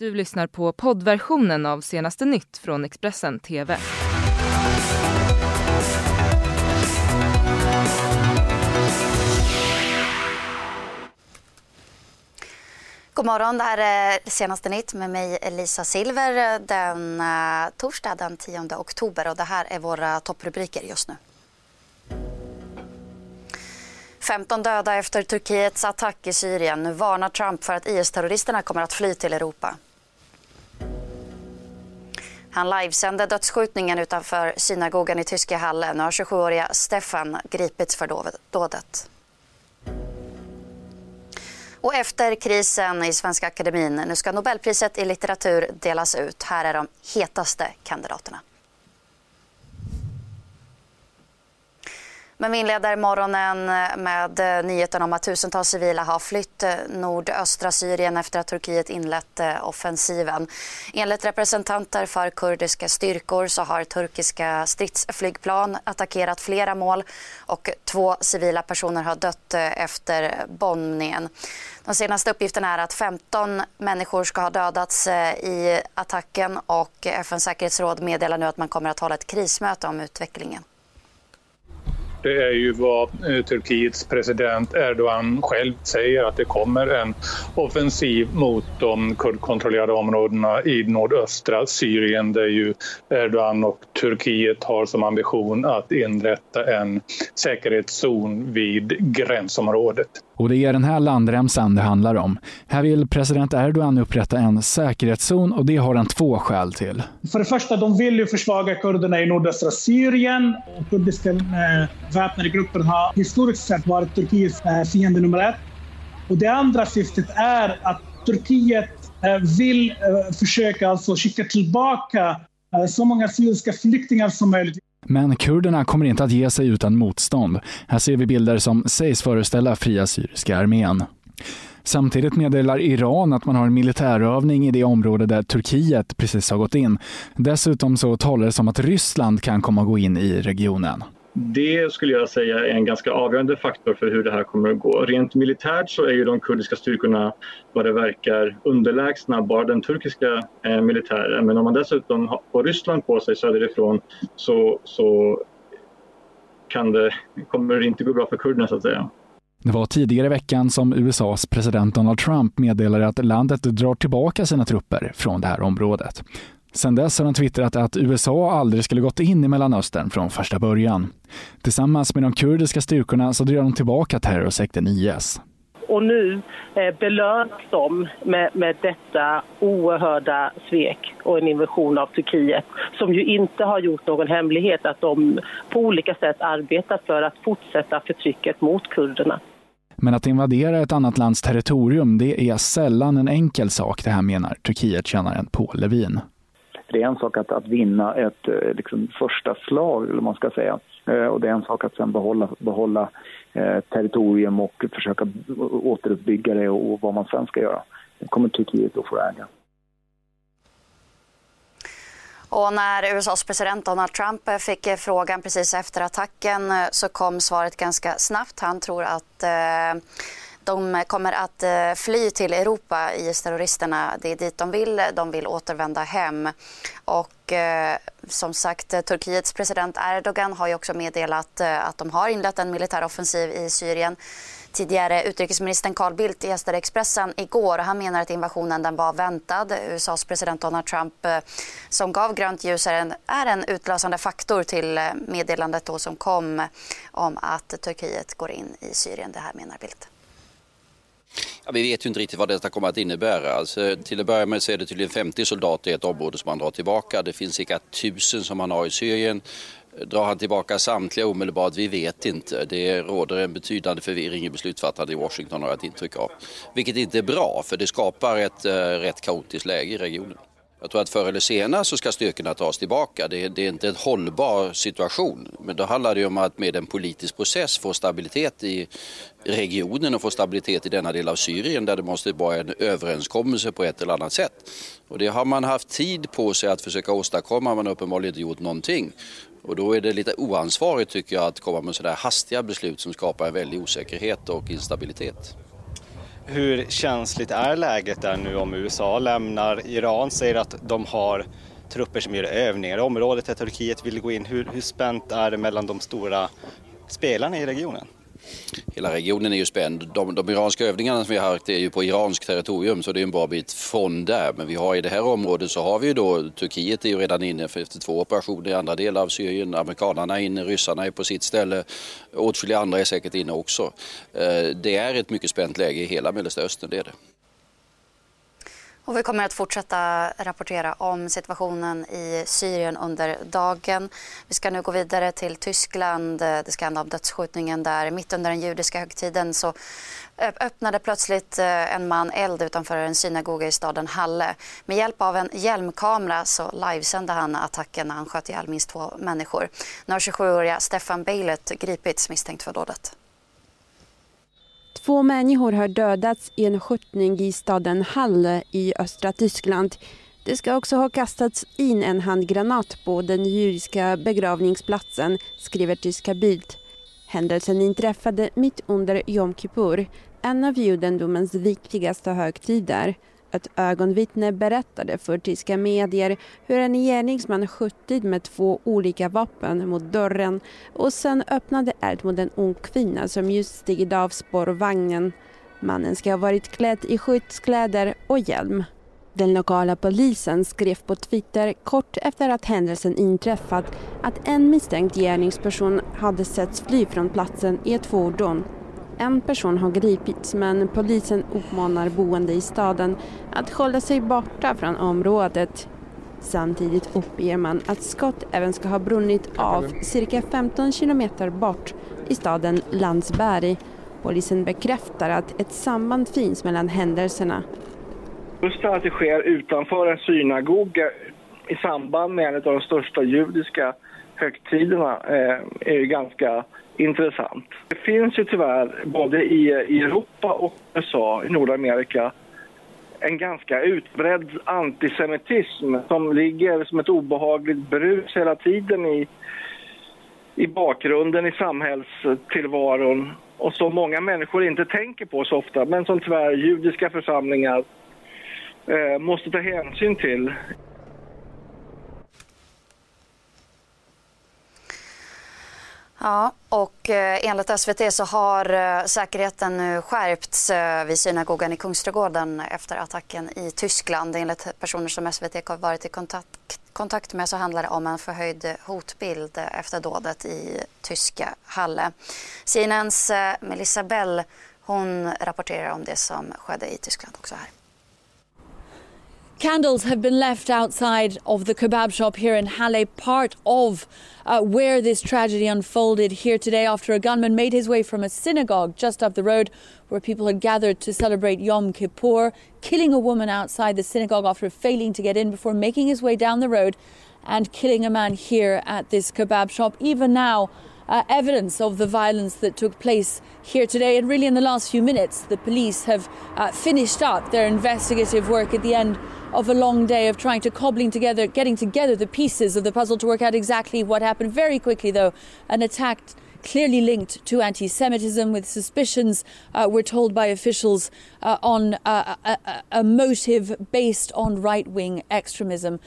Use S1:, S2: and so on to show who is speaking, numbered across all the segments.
S1: Du lyssnar på poddversionen av senaste nytt från Expressen TV.
S2: God morgon, det här är senaste nytt med mig Lisa Silver den eh, torsdag den 10 oktober och det här är våra topprubriker just nu. 15 döda efter Turkiets attack i Syrien. Nu varnar Trump för att IS-terroristerna kommer att fly till Europa. Han livesände dödsskjutningen utanför synagogan i tyska hallen. Nu har 27-åriga Stefan gripits för dådet. Och efter krisen i Svenska Akademin, nu ska Nobelpriset i litteratur delas ut. Här är de hetaste kandidaterna. Men vi inleder morgonen med eh, nyheten om att tusentals civila har flytt eh, nordöstra Syrien efter att Turkiet inlett eh, offensiven. Enligt representanter för kurdiska styrkor så har turkiska stridsflygplan attackerat flera mål och två civila personer har dött efter bombningen. De senaste uppgifterna är att 15 människor ska ha dödats i attacken och FNs säkerhetsråd meddelar nu att man kommer att hålla ett krismöte om utvecklingen.
S3: Det är ju vad eh, Turkiets president Erdogan själv säger att det kommer en offensiv mot de kurdkontrollerade områdena i nordöstra Syrien där ju Erdogan och Turkiet har som ambition att inrätta en säkerhetszon vid gränsområdet.
S4: Och det är den här landremsan det handlar om. Här vill president Erdogan upprätta en säkerhetszon och det har han två skäl till.
S5: För det första, de vill ju försvaga kurderna i nordöstra Syrien. Kurdiska eh, väpnade grupper har historiskt sett varit Turkiets eh, fiende nummer ett. Och det andra syftet är att Turkiet eh, vill eh, försöka alltså skicka tillbaka eh, så många syriska flyktingar som möjligt.
S4: Men kurderna kommer inte att ge sig utan motstånd. Här ser vi bilder som sägs föreställa Fria Syriska armén. Samtidigt meddelar Iran att man har en militärövning i det område där Turkiet precis har gått in. Dessutom så talar det om att Ryssland kan komma att gå in i regionen.
S6: Det skulle jag säga är en ganska avgörande faktor för hur det här kommer att gå. Rent militärt så är ju de kurdiska styrkorna vad det verkar underlägsna bara den turkiska eh, militären. Men om man dessutom får Ryssland på sig söderifrån så, så kan det, kommer det inte gå bra för kurderna så att säga.
S4: Det var tidigare i veckan som USAs president Donald Trump meddelade att landet drar tillbaka sina trupper från det här området. Sedan dess har han twittrat att USA aldrig skulle gått in i Mellanöstern från första början. Tillsammans med de kurdiska styrkorna så drev de tillbaka terrorsekten IS.
S7: Och nu eh, belönas de med, med detta oerhörda svek och en invasion av Turkiet som ju inte har gjort någon hemlighet att de på olika sätt arbetar för att fortsätta förtrycket mot kurderna.
S4: Men att invadera ett annat lands territorium, det är sällan en enkel sak, det här menar Turkiet-kännaren Paul Levin.
S8: Det är en sak att, att vinna ett eh, liksom, första slag, eller man ska säga. Eh, och det är en sak att sen behålla, behålla eh, territorium och försöka återuppbygga det och, och vad man sen ska göra. Det kommer Turkiet att få äga.
S2: Och när USAs president Donald Trump eh, fick frågan precis efter attacken så kom svaret ganska snabbt. Han tror att eh, de kommer att eh, fly till Europa, IS-terroristerna. Det är dit de vill. De vill återvända hem. Och eh, som sagt, eh, Turkiets president Erdogan har ju också meddelat eh, att de har inlett en militär offensiv i Syrien. Tidigare utrikesministern Carl Bildt gästade Expressen igår och han menar att invasionen den var väntad. USAs president Donald Trump som gav grönt ljus är en, är en utlösande faktor till meddelandet då som kom om att Turkiet går in i Syrien. Det här menar Bildt.
S9: Ja, vi vet ju inte riktigt vad detta kommer att innebära. Alltså, till att börja med så är det tydligen 50 soldater i ett område som man drar tillbaka. Det finns cirka 1000 som man har i Syrien. Drar han tillbaka samtliga omedelbart? Vi vet inte. Det råder en betydande förvirring i beslutsfattande i Washington har jag ett intryck av. Vilket inte är bra för det skapar ett uh, rätt kaotiskt läge i regionen. Jag tror att förr eller senare så ska styrkorna tas tillbaka. Det, det, är inte en hållbar situation. Men då handlar det om att med en politisk process få stabilitet i regionen och få stabilitet i denna del av Syrien där det måste vara en överenskommelse på ett eller annat sätt. Och det har man haft tid på sig att försöka åstadkomma, man har uppenbarligen inte gjort någonting. Och då är det lite oansvarigt tycker jag att komma med sådär hastiga beslut som skapar en väldig osäkerhet och instabilitet.
S10: Hur känsligt är läget där nu om USA lämnar? Iran säger att de har trupper som gör övningar i området där Turkiet vill gå in. Hur, hur spänt är det mellan de stora spelarna i regionen?
S9: Hela regionen är ju spänd. De, de iranska övningarna som vi har haft är ju på iranskt territorium så det är en bra bit från där. Men vi har i det här området så har vi ju då Turkiet är ju redan inne för efter två operationer i andra delar av Syrien. Amerikanerna är inne, ryssarna är på sitt ställe. Åtskilliga andra är säkert inne också. Eh, det är ett mycket spänt läge i hela Mellanöstern, det är det.
S2: Och vi kommer att fortsätta rapportera om situationen i Syrien under dagen. Vi ska nu gå vidare till Tyskland. Det ska handla om dödsskjutningen där. Mitt under den judiska högtiden så öppnade plötsligt eh, en man eld utanför en synagoga i staden Halle. Med hjälp av en hjälmkamera så livesände han attacken när han sköt ihjäl minst två människor. Nu har 27-åriga Stefan Beilert gripits misstänkt för dådet.
S11: Två människor har dödats i en skjutning i staden Halle i östra Tyskland. Det ska också ha kastats in en handgranat på den judiska begravningsplatsen, skriver tyska Bild. Händelsen inträffade mitt under Jom Kippur, en av judendomens viktigaste högtider. Ett ögonvittne berättade för tyska medier hur en gärningsman skjutit med två olika vapen mot dörren och sen öppnade eld mot en ung kvinna som just stigit av spårvagnen. Mannen ska ha varit klädd i skyddskläder och hjälm. Den lokala polisen skrev på Twitter kort efter att händelsen inträffat att en misstänkt gärningsperson hade setts fly från platsen i ett fordon en person har gripits men polisen uppmanar boende i staden att hålla sig borta från området. Samtidigt uppger man att skott även ska ha brunnit av cirka 15 kilometer bort i staden Landsberg. Polisen bekräftar att ett samband finns mellan händelserna.
S12: Just att det sker utanför en synagoga i samband med en av de största judiska högtiderna eh, är ju ganska intressant. Det finns ju tyvärr både i, i Europa och USA, i Nordamerika, en ganska utbredd antisemitism som ligger som ett obehagligt brus hela tiden i, i bakgrunden i samhällstillvaron och som många människor inte tänker på så ofta men som tyvärr judiska församlingar eh, måste ta hänsyn till.
S2: Ja, och eh, enligt SVT så har eh, säkerheten nu skärpts eh, vid synagogan i Kungsträdgården efter attacken i Tyskland. Enligt personer som SVT har varit i kontakt, kontakt med så handlar det om en förhöjd hotbild efter dådet i tyska Halle. CNNs Melissa Bell hon rapporterar om det som skedde i Tyskland också här.
S13: Candles have been left outside of the kebab shop here in Halle, part of uh, where this tragedy unfolded here today after a gunman made his way from a synagogue just up the road where people had gathered to celebrate Yom Kippur, killing a woman outside the synagogue after failing to get in before making his way down the road and killing a man here at this kebab shop. Even now, uh, evidence of the violence that took place here today. And really, in the last few minutes, the police have uh, finished up their investigative work at the end of a long day of trying to cobbling together, getting together the pieces of the puzzle to work out exactly what happened. Very quickly, though, an attack clearly linked to anti Semitism, with suspicions, uh, we're told by officials, uh, on uh, a, a, motive based on right wing extremism.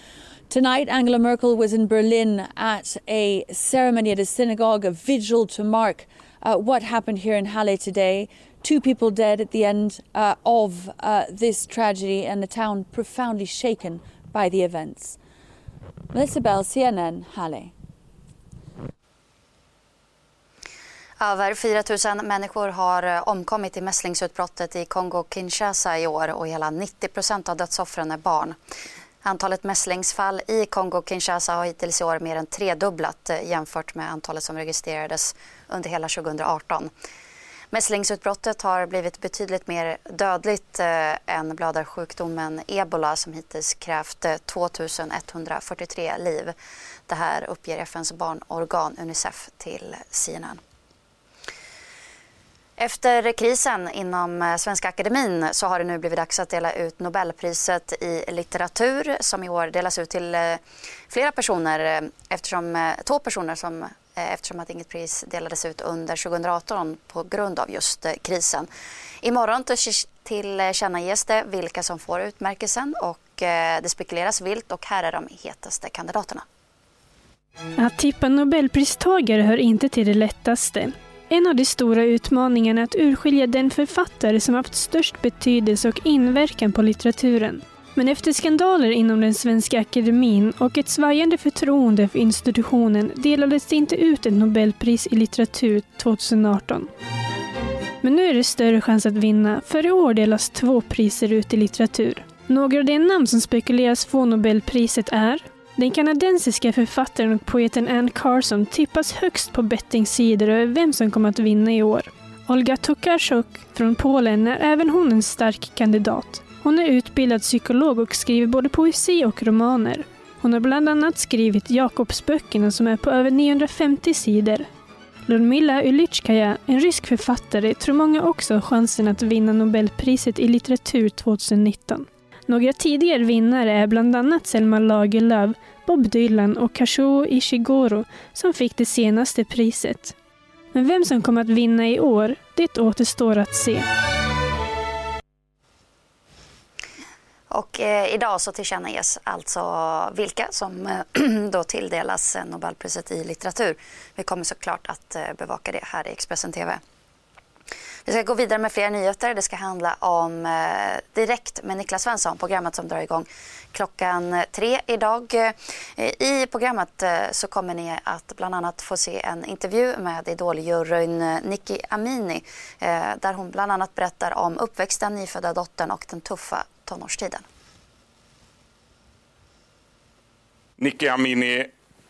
S13: Tonight, Angela Merkel was in Berlin at a ceremony at a synagogue, a vigil to mark uh, what happened here in Halle today two people dead at the end uh, of uh, this tragedy and the town profoundly shaken by the events. Melissa Bell, CNN, Halle.
S2: Över 4 000 människor har eh, omkommit i mässlingsutbrottet i Kongo-Kinshasa i år och hela 90 procent av dödsoffren är barn. Antalet mässlingsfall i Kongo-Kinshasa har hittills i år mer än tredubblat eh, jämfört med antalet som registrerades under hela 2018. Mässlingsutbrottet har blivit betydligt mer dödligt eh, än blödarsjukdomen ebola som hittills krävt eh, 2143 liv. Det här uppger FNs barnorgan Unicef till CNN. Efter krisen inom eh, Svenska Akademin så har det nu blivit dags att dela ut Nobelpriset i litteratur som i år delas ut till eh, flera personer eh, eftersom två personer som eftersom att inget pris delades ut under 2018 på grund av just krisen. Imorgon tillkännages det vilka som får utmärkelsen och det spekuleras vilt och här är de hetaste kandidaterna.
S14: Att tippa Nobelpristagare hör inte till det lättaste. En av de stora utmaningarna är att urskilja den författare som haft störst betydelse och inverkan på litteraturen. Men efter skandaler inom den svenska akademin och ett svajande förtroende för institutionen delades det inte ut ett Nobelpris i litteratur 2018. Men nu är det större chans att vinna, för i år delas två priser ut i litteratur. Några av de namn som spekuleras få Nobelpriset är den kanadensiska författaren och poeten Anne Carson tippas högst på bettingsidor över vem som kommer att vinna i år. Olga Tokarczuk från Polen är även hon en stark kandidat. Hon är utbildad psykolog och skriver både poesi och romaner. Hon har bland annat skrivit Jakobsböckerna som är på över 950 sidor. Ludmila Ulytjkaja, en rysk författare, tror många också har chansen att vinna Nobelpriset i litteratur 2019. Några tidigare vinnare är bland annat Selma Lagerlöf, Bob Dylan och Kazuo Ishiguro som fick det senaste priset. Men vem som kommer att vinna i år, det återstår att se.
S2: Och eh, idag så tillkännages alltså vilka som eh, då tilldelas Nobelpriset i litteratur. Vi kommer såklart att eh, bevaka det här i Expressen TV. Vi ska gå vidare med fler nyheter. Det ska handla om eh, Direkt med Niklas Svensson, programmet som drar igång klockan eh, tre idag. Eh, I programmet eh, så kommer ni att bland annat få se en intervju med Idoljuryn eh, Nikki Amini där hon bland annat berättar om uppväxten, nyfödda dottern och den tuffa tonårstiden.
S15: Nikki Amini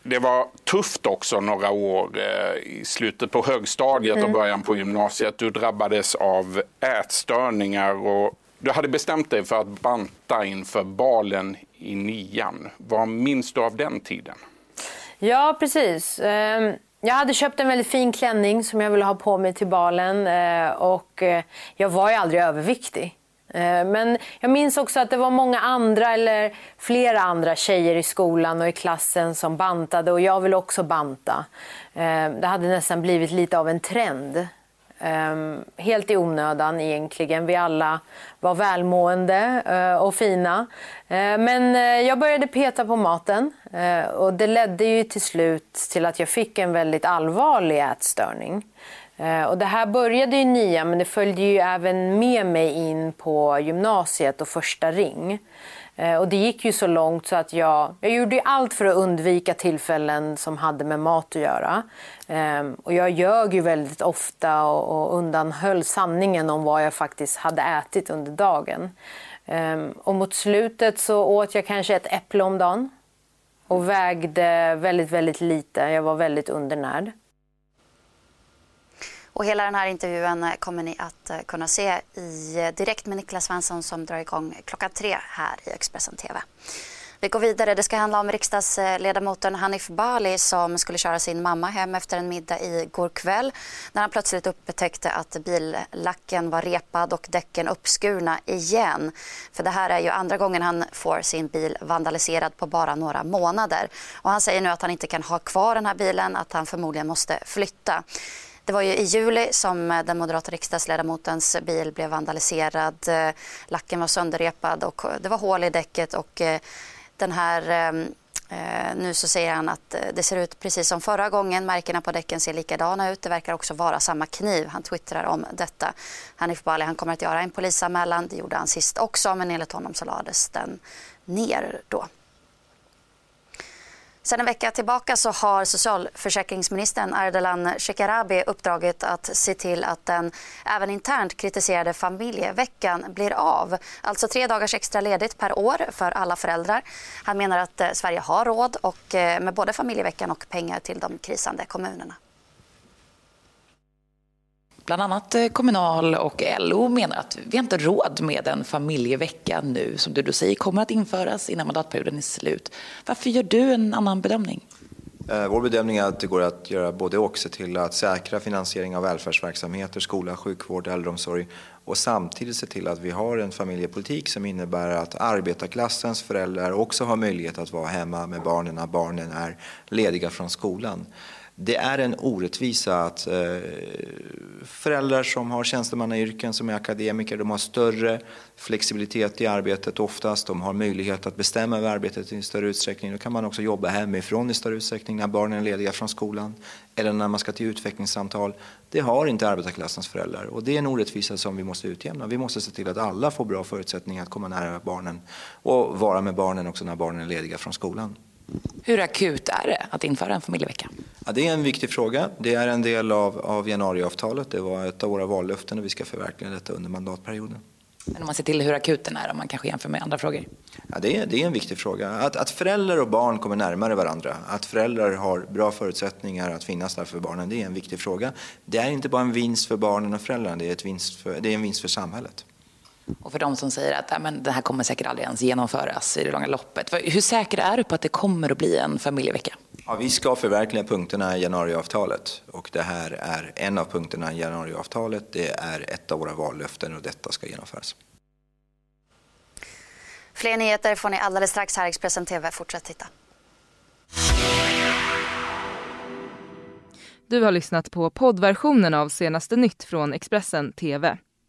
S15: det var tufft också några år eh, i slutet på högstadiet mm. och början på gymnasiet. Du drabbades av ätstörningar och du hade bestämt dig för att banta inför balen i nian. Vad minns du av den tiden?
S16: Ja, precis. Ehm, jag hade köpt en väldigt fin klänning som jag ville ha på mig till balen eh, och eh, jag var ju aldrig överviktig. Eh, men jag minns också att det var många andra, eller flera andra tjejer i skolan och i klassen som bantade och jag ville också banta. Eh, det hade nästan blivit lite av en trend. Ehm, helt i onödan egentligen. Vi alla var välmående eh, och fina. Men jag började peta på maten och det ledde ju till slut till att jag fick en väldigt allvarlig ätstörning. Eh, och det här började i nian men det följde ju även med mig in på gymnasiet och första ring. Eh, och det gick ju så långt så att jag, jag gjorde allt för att undvika tillfällen som hade med mat att göra. Ehm, och jag ljög ju väldigt ofta och undanhöll sanningen om vad jag faktiskt hade ätit under dagen. Ehm, och mot slutet så åt jag kanske ett äpple om dagen och vägde väldigt, väldigt lite. Jag var väldigt undernärd.
S2: Och hela den här intervjun eh, kommer ni att eh, kunna se i eh, direkt med Niklas Svensson som drar igång klockan tre här i Expressen TV. Vi går vidare. Det ska handla om riksdagsledamoten Hanif Bali som skulle köra sin mamma hem efter en middag i går kväll när han plötsligt upptäckte att billacken var repad och däcken uppskurna igen. För det här är ju andra gången han får sin bil vandaliserad på bara några månader. Och han säger nu att han inte kan ha kvar den här bilen, att han förmodligen måste flytta. Det var ju i juli som eh, den moderata riksdagsledamotens bil blev vandaliserad. Eh, lacken var sönderrepad och eh, det var hål i däcket och den här ehm, nu så säger han att det ser ut precis som förra gången. Märkena på däcken ser likadana ut. Det verkar också vara samma kniv. Han twittrar om detta. Hanif Bali han kommer att göra en polisanmälan. Det gjorde han sist också men enligt honom så lades den ner då. Sedan en vecka tillbaka så har socialförsäkringsministern Ardalan Shekarabi uppdraget att se till att den även internt kritiserade familjeveckan blir av. Alltså tre dagars extra ledigt per år för alla föräldrar. Han menar att eh, Sverige har råd och eh, med både familjeveckan och pengar till de krisande kommunerna.
S17: Bland annat eh, Kommunal och LO menar att vi inte råd med en familjevecka nu som du säger kommer att införas innan mandatperioden är slut. Varför gör du en annan bedömning?
S18: Eh, vår bedömning är att det går att göra både och, se till att säkra finansiering av välfärdsverksamheter, skola, sjukvård, äldreomsorg och samtidigt se till att vi har en familjepolitik som innebär att arbetarklassens föräldrar också har möjlighet att vara hemma med barnen när barnen är lediga från skolan. Det är en orättvisa att eh, föräldrar som har tjänstemannayrken, som är akademiker, de har större flexibilitet i arbetet oftast. De har möjlighet att bestämma över arbetet i större utsträckning. Då kan man också jobba hemifrån i större utsträckning när barnen är lediga från skolan eller när man ska till utvecklingssamtal. Det har inte arbetarklassens föräldrar och det är en orättvisa som vi måste utjämna. Vi måste se till att alla får bra förutsättningar att komma nära barnen och vara med barnen också när barnen är lediga från skolan.
S17: Hur akut är det att införa en familjevecka?
S18: Ja, det är en viktig fråga. Det är en del av, av januariavtalet. Det var ett av våra vallöften och vi ska förverkliga detta under mandatperioden.
S17: Men om man ser till hur akut den är, om man kanske jämför med andra frågor?
S18: Ja, det, är, det är en viktig fråga. Att, att föräldrar och barn kommer närmare varandra, att föräldrar har bra förutsättningar att finnas där för barnen, det är en viktig fråga. Det är inte bara en vinst för barnen och föräldrarna, det är, vinst för, det är en vinst för samhället.
S17: Och för de som säger att men, det här kommer säkert aldrig ens genomföras i det långa loppet. Hur säker är du på att det kommer att bli en familjevecka?
S18: Ja, vi ska förverkliga punkterna i januariavtalet och det här är en av punkterna i januariavtalet. Det är ett av våra vallöften och detta ska genomföras.
S2: Fler nyheter får ni alldeles strax här i Expressen TV. Fortsätt titta.
S1: Du har lyssnat på poddversionen av senaste nytt från Expressen TV.